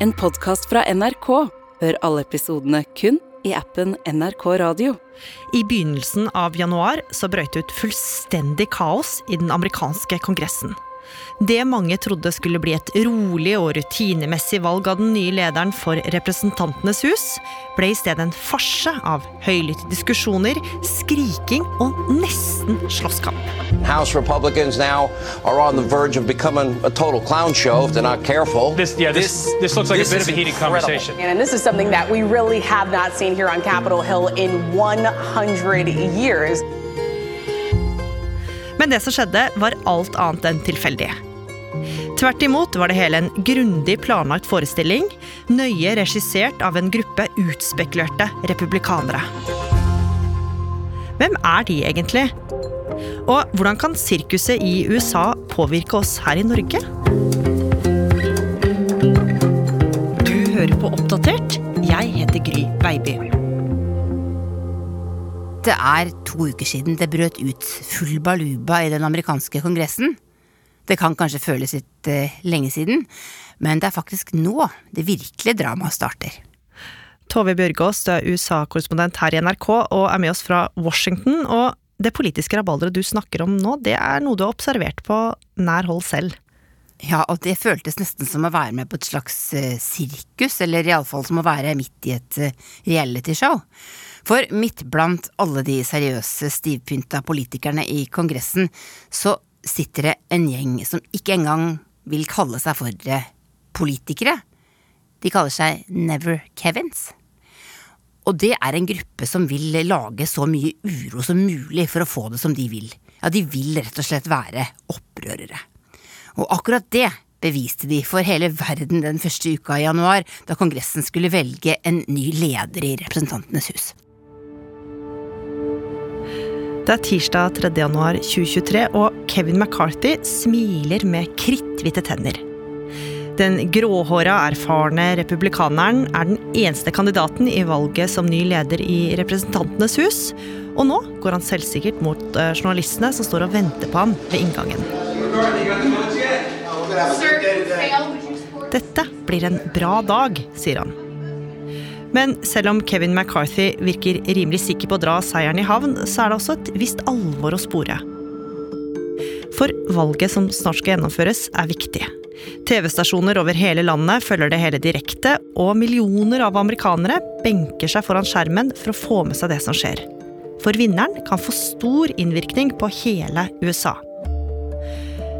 en podkast fra NRK. Hør alle episodene kun i appen NRK Radio. I begynnelsen av januar så brøt det ut fullstendig kaos i den amerikanske kongressen. Det mange trodde skulle bli et rolig og rutinemessig valg av den nye lederen for Representantenes hus, ble i stedet en farse av høylytte diskusjoner, skriking og nesten slåsskamp. House Republicans now are on the verge of becoming a total clown show if they're not careful. This, yeah, this, this, looks like a bit of a heated conversation. And this is something that we really have not seen here on Capitol Hill in 100 years. Men det som skjedde, var alt annet enn tilfeldig. Tvert imot var det hele en grundig planlagt forestilling, nøye regissert av en gruppe utspekulerte republikanere. Hvem er de egentlig? Og hvordan kan sirkuset i USA påvirke oss her i Norge? Du hører på Oppdatert. Jeg heter Gry Baby. Det er to uker siden det brøt ut full baluba i den amerikanske kongressen. Det kan kanskje føles litt eh, lenge siden, men det er faktisk nå det virkelige dramaet starter. Tove Bjørgaas, du er USA-korrespondent her i NRK og er med oss fra Washington. Og det politiske rabalderet du snakker om nå, det er noe du har observert på nær hold selv. Ja, og det føltes nesten som å være med på et slags eh, sirkus, eller iallfall som å være midt i et eh, realityshow. For midt blant alle de seriøse, stivpynta politikerne i Kongressen, så sitter det en gjeng som ikke engang vil kalle seg for eh, politikere. De kaller seg Never Kevins. Og det er en gruppe som vil lage så mye uro som mulig for å få det som de vil. Ja, de vil rett og slett være opprørere. Og akkurat det beviste de for hele verden den første uka i januar, da Kongressen skulle velge en ny leder i Representantenes hus. Det er tirsdag 3. januar 2023, og Kevin McCarthy smiler med kritthvite tenner. Den gråhåra, erfarne republikaneren er den eneste kandidaten i valget som ny leder i Representantenes hus, og nå går han selvsikkert mot eh, journalistene som står og venter på ham ved inngangen. Dette blir en bra dag, sier han. Men selv om Kevin McCarthy virker rimelig sikker på å dra seieren i havn, så er det også et visst alvor å spore. For valget som snart skal gjennomføres, er viktig. TV-stasjoner over hele landet følger det hele direkte, og millioner av amerikanere benker seg foran skjermen for å få med seg det som skjer. For vinneren kan få stor innvirkning på hele USA.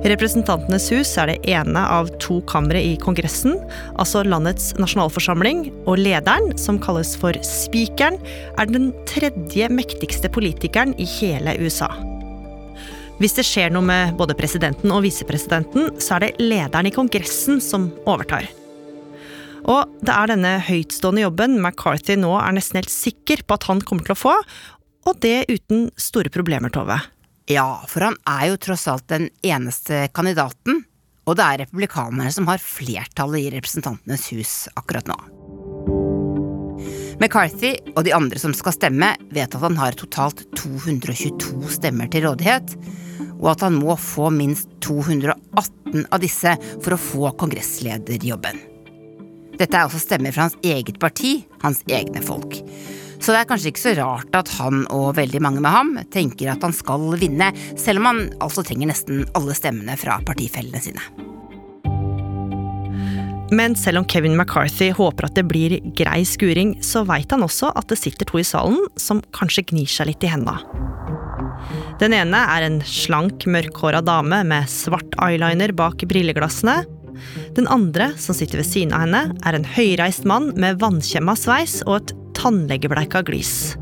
Representantenes hus er det ene av to kamre i Kongressen, altså landets nasjonalforsamling, og lederen, som kalles for spikeren, er den tredje mektigste politikeren i hele USA. Hvis det skjer noe med både presidenten og visepresidenten, så er det lederen i Kongressen som overtar. Og det er denne høytstående jobben McCarthy nå er nesten helt sikker på at han kommer til å få, og det uten store problemer, Tove. Ja, for han er jo tross alt den eneste kandidaten, og det er republikanerne som har flertallet i Representantenes hus akkurat nå. McCarthy og de andre som skal stemme, vet at han har totalt 222 stemmer til rådighet, og at han må få minst 218 av disse for å få kongresslederjobben. Dette er også stemmer fra hans eget parti, hans egne folk. Så det er kanskje ikke så rart at han og veldig mange med ham tenker at han skal vinne, selv om han altså trenger nesten alle stemmene fra partifellene sine. Men selv om Kevin McCarthy håper at det blir grei skuring, så veit han også at det sitter to i salen som kanskje gnir seg litt i henda. Den ene er en slank, mørkhåra dame med svart eyeliner bak brilleglassene. Den andre, som sitter ved siden av henne, er en høyreist mann med vannkjemma sveis og et tannlegebleika glis.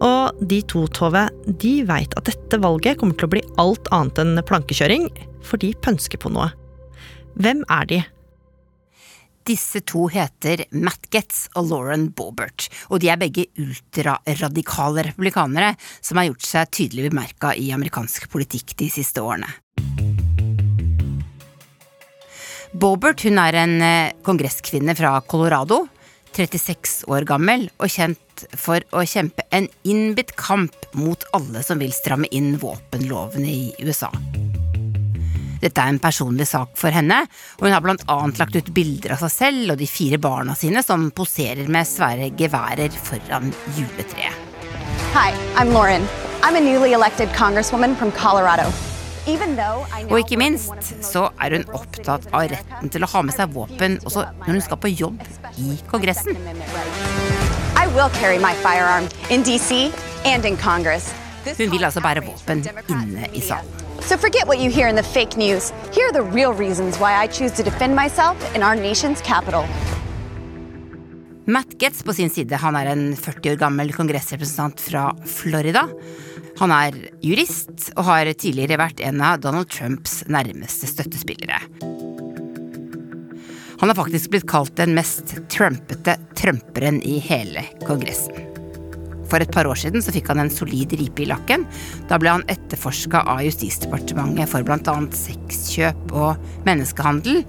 Og de to, Tove, de veit at dette valget kommer til å bli alt annet enn plankekjøring, for de pønsker på noe. Hvem er de? Disse to heter Matt Getz og Lauren Bobert, og de er begge ultraradikale republikanere som har gjort seg tydelig bemerka i amerikansk politikk de siste årene. Bobert hun er en eh, kongresskvinne fra Colorado 36 år gammel og kjent for å kjempe en innbitt kamp mot alle som vil stramme inn våpenlovene i USA. Dette er en personlig sak for henne, og hun har blant annet lagt ut bilder av seg selv og de fire barna sine som poserer med svære geværer foran juletreet. Hi, I'm Lauren. I'm a newly elected congresswoman from Colorado. Og ikke minst så er hun opptatt av retten til å ha med seg våpen også når hun skal på jobb i Kongressen. Hun vil altså bære våpen inne i salen. So forget what you hear in the fake news. Here are the real reasons why I choose to defend myself in our nation's capital. Matt Getz på sin side han er en 40 år gammel kongressrepresentant fra Florida. Han er jurist og har tidligere vært en av Donald Trumps nærmeste støttespillere. Han har faktisk blitt kalt den mest trumpete trumperen i hele Kongressen. For et par år siden så fikk han en solid ripe i lakken. Da ble han etterforska av Justisdepartementet for bl.a. sexkjøp og menneskehandel.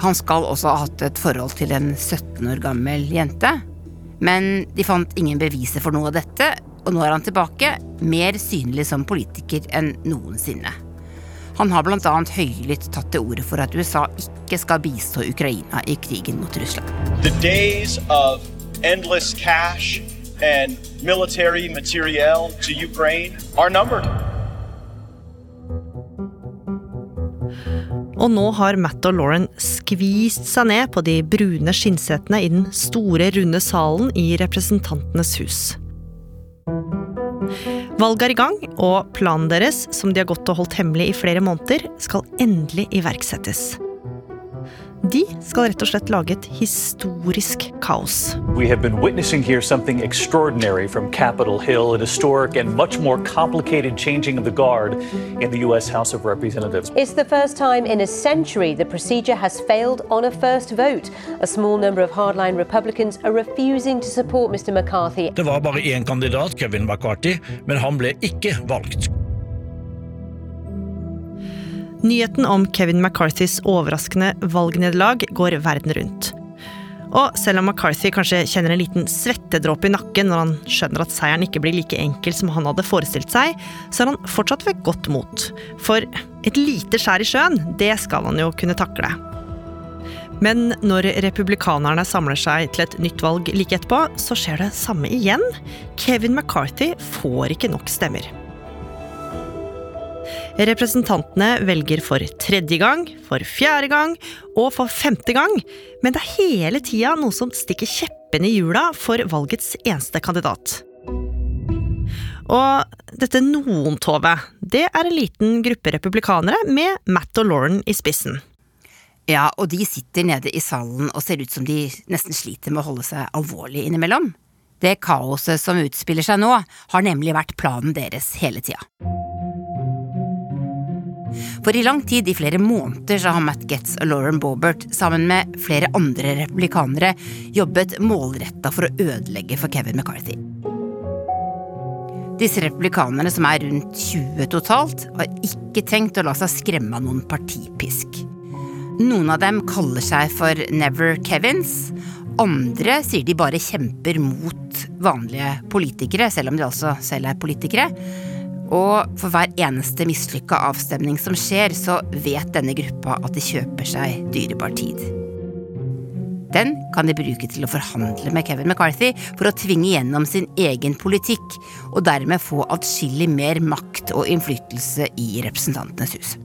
Han skal også ha hatt et forhold til en 17 år gammel jente. Men de fant ingen beviser for noe av dette, og nå er han tilbake, mer synlig som politiker enn noensinne. Han har annet høylytt tatt til orde for at USA ikke skal bistå Ukraina i krigen mot Russland. The days of endless cash and military materiel to Ukraine are numbered. Og nå har Matt og Lauren skvist seg ned på de brune skinnsetene i den store, runde salen i Representantenes hus. Valget er i gang, og planen deres, som de har gått og holdt hemmelig i flere måneder, skal endelig iverksettes. De skal rett og slett lage et historisk kaos. We have been witnessing here something extraordinary from Capitol Hill, an historic and much more complicated changing of the guard in the U.S. House of Representatives. It's the first time in a century the procedure has failed on a first vote. A small number of hardline Republicans are refusing to support Mr. McCarthy. Det var bare én kandidat, Kevin McCarthy, men han ble ikke valgt. Nyheten om Kevin McCarthys overraskende valgnederlag går verden rundt. Og selv om McCarthy kanskje kjenner en liten svettedråpe i nakken når han skjønner at seieren ikke blir like enkel som han hadde forestilt seg, så er han fortsatt ved godt mot. For et lite skjær i sjøen, det skal han jo kunne takle. Men når republikanerne samler seg til et nytt valg like etterpå, så skjer det samme igjen. Kevin McCarthy får ikke nok stemmer. Representantene velger for tredje gang, for fjerde gang og for femte gang, men det er hele tida noe som stikker kjeppene i hjula for valgets eneste kandidat. Og dette noen-tovet, det er en liten gruppe republikanere med Matt og Lauren i spissen. Ja, og de sitter nede i salen og ser ut som de nesten sliter med å holde seg alvorlig innimellom. Det kaoset som utspiller seg nå, har nemlig vært planen deres hele tida. For i lang tid, i flere måneder, så har Matt Getz og Lauren Bobert sammen med flere andre republikanere jobbet målretta for å ødelegge for Kevin McCarthy. Disse republikanerne, som er rundt 20 totalt, har ikke tenkt å la seg skremme av noen partipisk. Noen av dem kaller seg for Never Kevins. Andre sier de bare kjemper mot vanlige politikere, selv om de altså selv er politikere. Og for hver eneste mislykka avstemning som skjer, så vet denne gruppa at de kjøper seg dyrebar tid. Den kan de bruke til å forhandle med Kevin McCarthy for å tvinge gjennom sin egen politikk, og dermed få atskillig mer makt og innflytelse i Representantenes hus.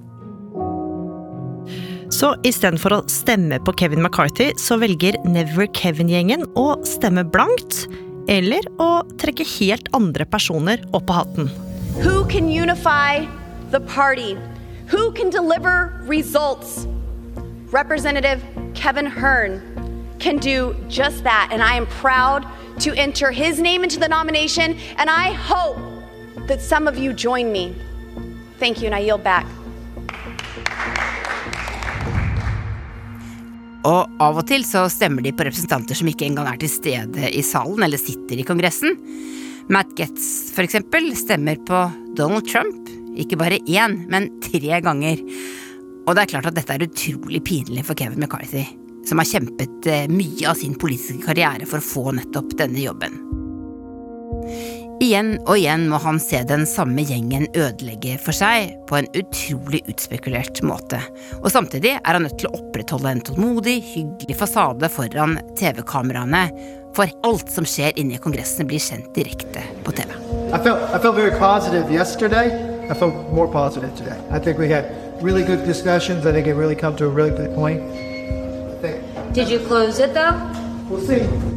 Så istedenfor å stemme på Kevin McCarthy, så velger Never Kevin-gjengen å stemme blankt, eller å trekke helt andre personer opp på hatten. Who can unify the party? Who can deliver results? Representative Kevin Hearn can do just that, and I am proud to enter his name into the nomination, and I hope that some of you join me. Thank you, and I yield back. Og av og til så stemmer de på representanter som ikke engang er til stede i salen eller sitter i Kongressen. Matt Getz, for eksempel, stemmer på Donald Trump, ikke bare én, men tre ganger. Og det er klart at dette er utrolig pinlig for Kevin McCarthy, som har kjempet eh, mye av sin politiske karriere for å få nettopp denne jobben. Igjen og igjen må han se den samme gjengen ødelegge for seg på en utrolig utspekulert måte. Og samtidig er han nødt til å opprettholde en tålmodig, hyggelig fasade foran TV-kameraene, for alt som skjer inne i Kongressen blir kjent direkte på TV. I felt, I felt very positive yesterday. I felt more positive today. I think we had really good discussions. I think it really come to a really good point. Did you close it though? We'll see.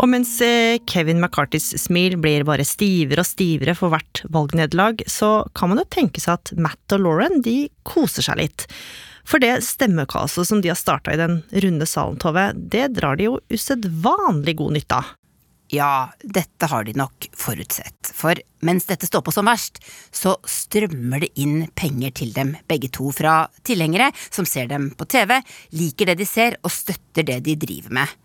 Og mens eh, Kevin McCartys smil blir bare stivere og stivere for hvert valgnederlag, så kan man jo tenke seg at Matt og Lauren de koser seg litt. For det stemmekaoset som de har starta i den runde salen, Tove, det drar de jo usedvanlig god nytte av. Ja, dette har de nok forutsett, for mens dette står på som verst, så strømmer det inn penger til dem begge to fra tilhengere som ser dem på TV, liker det de ser og støtter det de driver med.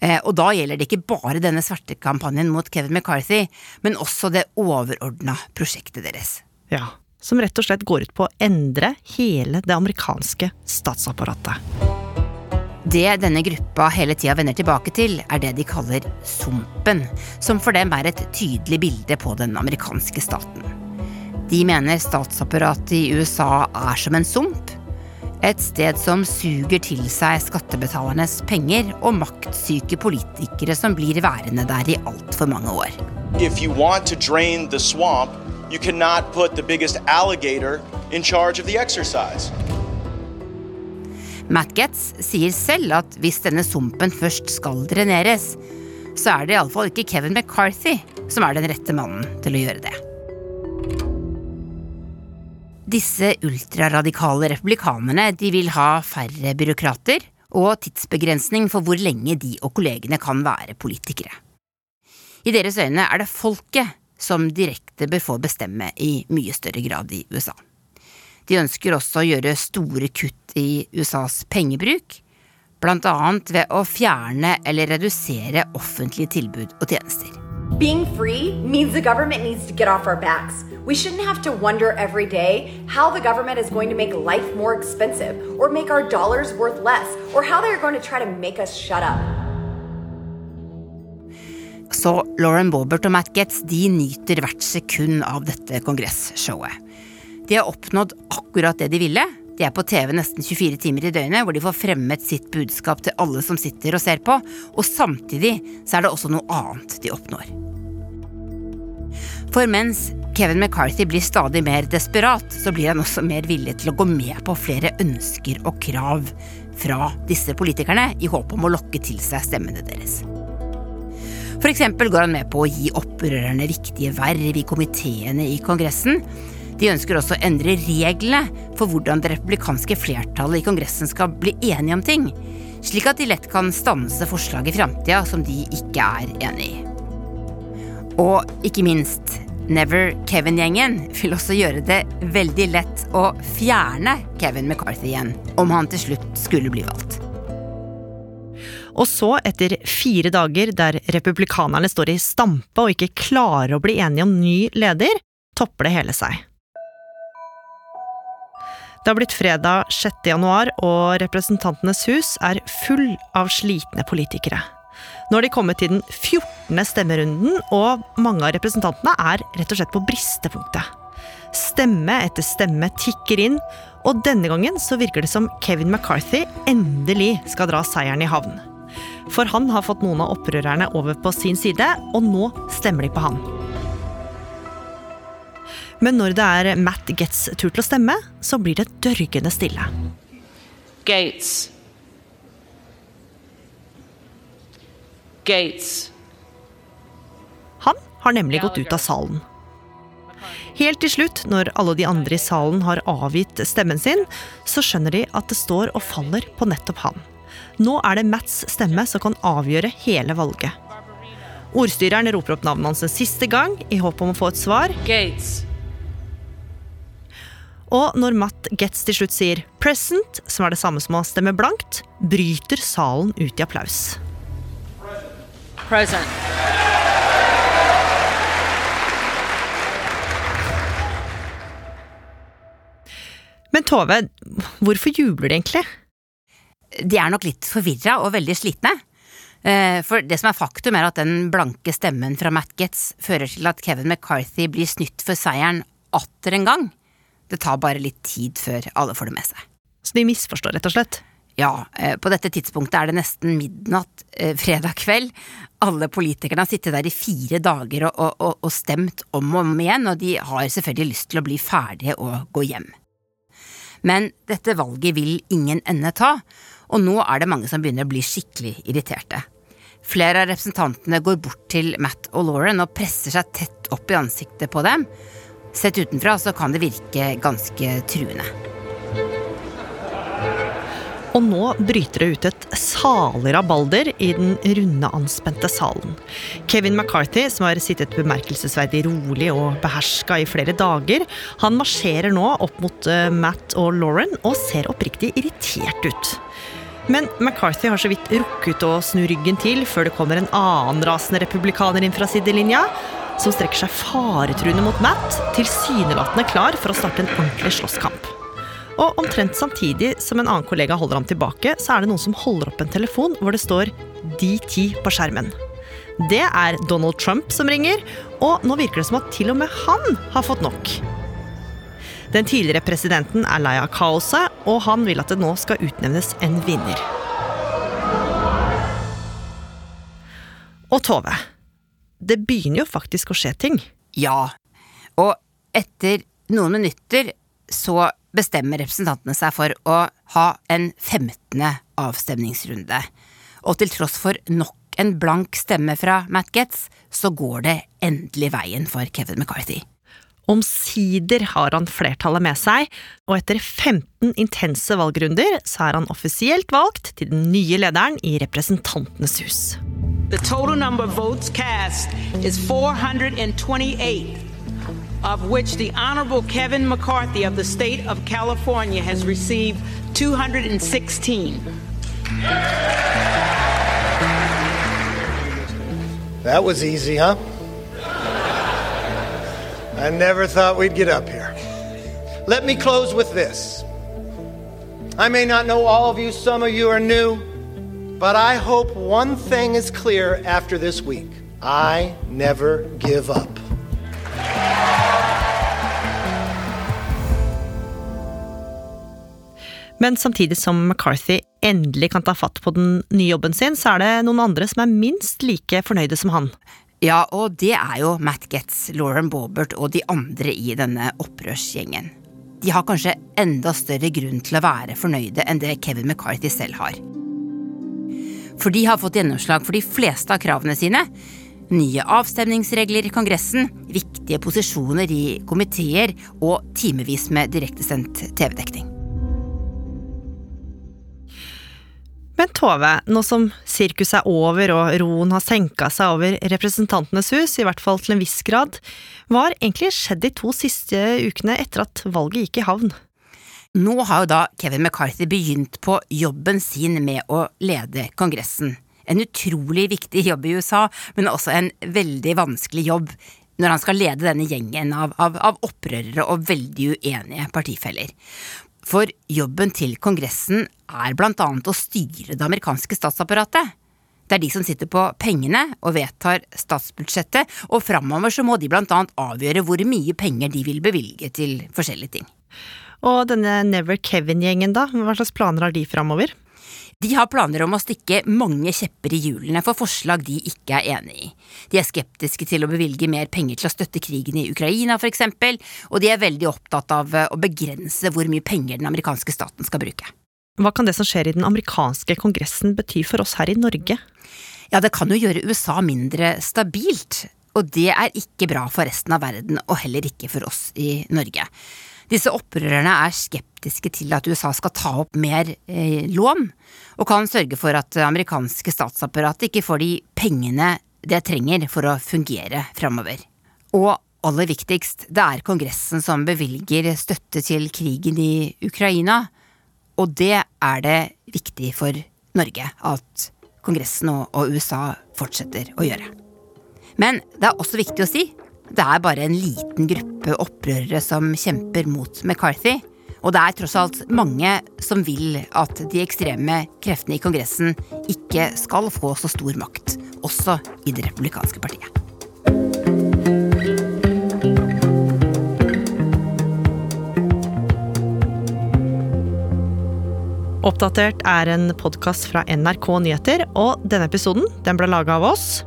Eh, og da gjelder det ikke bare denne svertekampanjen mot Kevin McCarthy, men også det overordna prosjektet deres. Ja, som rett og slett går ut på å endre hele det amerikanske statsapparatet. Det denne gruppa hele tida vender tilbake til, er det de kaller Sumpen, som for dem er et tydelig bilde på den amerikanske staten. De mener statsapparatet i USA er som en sump, et sted som suger til seg skattebetalernes penger og maktsyke politikere som blir værende der i altfor mange år. Swamp. Matt Getz sier selv at hvis denne sumpen først skal dreneres, så er det iallfall ikke Kevin McCarthy som er den rette mannen til å gjøre det. Disse ultraradikale republikanerne de vil ha færre byråkrater og tidsbegrensning for hvor lenge de og kollegene kan være politikere. I deres øyne er det folket som direkte bør få bestemme i mye større grad i USA. De ønsker også å gjøre store kutt i USAs pengebruk, blant annet ved å fjerne eller redusere offentlige tilbud og tjenester. Being free means the government needs to get off our backs. We shouldn't have to wonder every day how the government is going to make life more expensive, or make our dollars worth less, or how they're going to try to make us shut up. Så Lauren Bobert og Matt Getz de nyter hvert sekund av dette kongressshowet. De har oppnådd akkurat det de ville. De er på TV nesten 24 timer i døgnet, hvor de får fremmet sitt budskap til alle som sitter og ser på, og samtidig så er det også noe annet de oppnår. For mens Kevin McCarthy blir stadig mer desperat, så blir han også mer villig til å gå med på flere ønsker og krav fra disse politikerne, i håp om å lokke til seg stemmene deres. For eksempel går han med på å gi opprørerne viktige verv i komiteene i Kongressen. De ønsker også å endre reglene for hvordan det republikanske flertallet i Kongressen skal bli enige om ting, slik at de lett kan stanse forslag i framtida som de ikke er enig i. Og ikke minst, Never Kevin-gjengen vil også gjøre det veldig lett å fjerne Kevin McCarthy igjen, om han til slutt skulle bli valgt. Og så, etter fire dager der republikanerne står i stampe og ikke klarer å bli enige om ny leder, topper det hele seg. Det har blitt fredag 6. januar, og Representantenes hus er full av slitne politikere. Nå har de kommet til den 14. stemmerunden, og mange av representantene er rett og slett på bristepunktet. Stemme etter stemme tikker inn, og denne gangen så virker det som Kevin McCarthy endelig skal dra seieren i havn. For han har fått noen av opprørerne over på sin side, og nå stemmer de på han. Men når det er Matt Getz tur til å stemme, så blir det dørgende stille. Gates. Gates. Han har nemlig gått ut av salen. Helt til slutt, når alle de andre i salen har avgitt stemmen sin, så skjønner de at det står og faller på nettopp han. Nå er det Matts stemme som kan avgjøre hele valget. Ordstyreren roper opp navnet hans en siste gang, i håp om å få et svar. Gates. Og når Matt Getz til slutt sier 'present', som er det samme som å stemme blankt, bryter salen ut i applaus. Present. Men Tove, hvorfor jubler de egentlig? De er nok litt forvirra og veldig slitne. Eh, for det som er faktum, er at den blanke stemmen fra Matt Getz fører til at Kevin McCarthy blir snytt for seieren atter en gang. Det tar bare litt tid før alle får det med seg. Så de misforstår, rett og slett? Ja, eh, på dette tidspunktet er det nesten midnatt eh, fredag kveld. Alle politikerne har sittet der i fire dager og, og, og, stemt om og om igjen, og de har selvfølgelig lyst til å bli ferdige og gå hjem. Men dette valget vil ingen ende ta, og nå er det mange som begynner å bli skikkelig irriterte. Flere av representantene går bort til Matt og Lauren og presser seg tett opp i ansiktet på dem. Sett utenfra så kan det virke ganske truende. Og nå bryter det ut et salig rabalder i den runde, anspente salen. Kevin McCarthy, som har sittet bemerkelsesverdig rolig og beherska i flere dager, han marsjerer nå opp mot eh, Matt og Lauren og ser oppriktig irritert ut. Men McCarthy har så vidt rukket å snu ryggen til før det kommer en annen rasende republikaner inn fra sidelinja, som strekker seg faretruende mot Matt, tilsynelatende klar for å starte en ordentlig slåsskamp. Og omtrent samtidig som en annen kollega holder ham tilbake, så er det noen som holder opp en telefon hvor det står DT på skjermen. Det er Donald Trump som ringer, og nå virker det som at til og med han har fått nok. Den tidligere presidenten er lei av kaoset, og han vil at det nå skal utnevnes en vinner. Og Tove, det begynner jo faktisk å skje ting. Ja, og etter noen minutter så bestemmer representantene seg for å ha en 15. avstemningsrunde. Og til tross for nok en blank stemme fra Matt Getz, så går det endelig veien for Kevin McCarthy. Omsider har han flertallet med seg, og etter 15 intense valgrunder så er han offisielt valgt til den nye lederen i Representantenes hus. The total number of votes cast is 428, of which the Honorable Kevin McCarthy of the state of California has received 216. That was easy, huh? I never thought we'd get up here. Let me close with this. I may not know all of you, some of you are new, but I hope one thing is clear after this week. I never give up. Men samtidig som McCarthy endelig kan ta fatt på den nye jobben sin, så er det noen andre som er minst like fornøyde som han. Ja, og det er jo Matt Getz, Lauren Bobert og de andre i denne opprørsgjengen. De har kanskje enda større grunn til å være fornøyde enn det Kevin McCarthy selv har. For de har fått gjennomslag for de fleste av kravene sine. Nye avstemningsregler i Kongressen, viktige posisjoner i komiteer og timevis med direktesendt TV-dekning. Men Tove, nå som sirkuset er over og roen har senka seg over Representantenes hus, i hvert fall til en viss grad, hva har egentlig skjedd de to siste ukene etter at valget gikk i havn? Nå har jo da Kevin McCarthy begynt på jobben sin med å lede Kongressen. En utrolig viktig jobb i USA, men også en veldig vanskelig jobb når han skal lede denne gjengen av, av, av opprørere og veldig uenige partifeller. For jobben til Kongressen er blant annet å styre det amerikanske statsapparatet. Det er de som sitter på pengene og vedtar statsbudsjettet, og framover så må de blant annet avgjøre hvor mye penger de vil bevilge til forskjellige ting. Og denne Never Kevin-gjengen, da, hva slags planer har de framover? De har planer om å stikke mange kjepper i hjulene for forslag de ikke er enig i. De er skeptiske til å bevilge mer penger til å støtte krigen i Ukraina, for eksempel, og de er veldig opptatt av eh, å begrense hvor mye penger den amerikanske staten skal bruke. Hva kan det som skjer i den amerikanske kongressen bety for oss her i Norge? Ja, det kan jo gjøre USA mindre stabilt, og det er ikke bra for resten av verden, og heller ikke for oss i Norge. Disse opprørerne er skeptiske til at USA skal ta opp mer eh, lån, og kan sørge for at amerikanske statsapparatet ikke får de pengene det trenger for å fungere framover. Og aller viktigst, det er Kongressen som bevilger støtte til krigen i Ukraina, og det er det viktig for Norge at Kongressen og USA fortsetter å gjøre. Men det er også viktig å si det er bare en liten gruppe opprørere som kjemper mot McCarthy, Og det er tross alt mange som vil at de ekstreme kreftene i Kongressen ikke skal få så stor makt, også i det republikanske partiet. Oppdatert er en podkast fra NRK Nyheter, og denne episoden den ble laga av oss.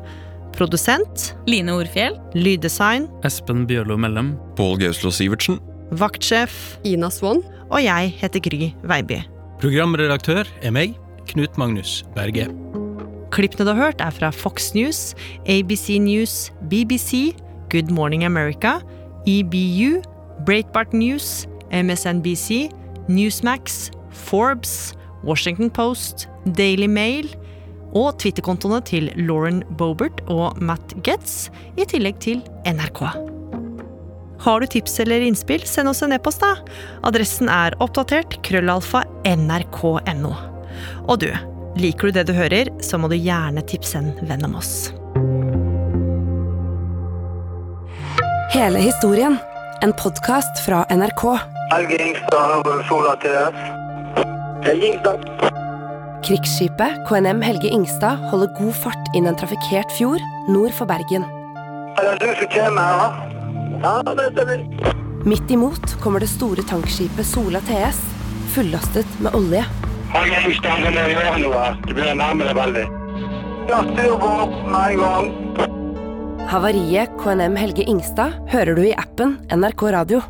Produsent Line Orfjell. Lyddesign Espen Bjørlo Mellem. Pål Gauslo Sivertsen. Vaktsjef Ina Swann. Og jeg heter Gry Veiby. Programredaktør er meg, Knut Magnus Berge. Klippene du har hørt, er fra Fox News, ABC News, BBC, Good Morning America, EBU, Breitbart News, MSNBC, Newsmax, Forbes, Washington Post, Daily Mail og Twitter-kontoene til Lauren Bobert og Matt Getz, i tillegg til NRK. Har du tips eller innspill, send oss en e-post, da. Adressen er oppdatert krøllalfa nrk.no. Og du, liker du det du hører, så må du gjerne tipse en venn om oss. Hele historien. En podkast fra NRK. Helge Ingstad over Sola deg. Helge Ingstad. Krigsskipet KNM Helge Ingstad holder god fart inn en trafikkert fjord nord for Bergen. Er det du som kommer her. Ja, det stemmer. Midt imot kommer det store tankskipet Sola TS, fullastet med olje. Helge Ingstad, kan dere noe? Du begynner å nærme deg veldig. Ja, styr på med en gang. Havariet KNM Helge Ingstad hører du i appen NRK Radio.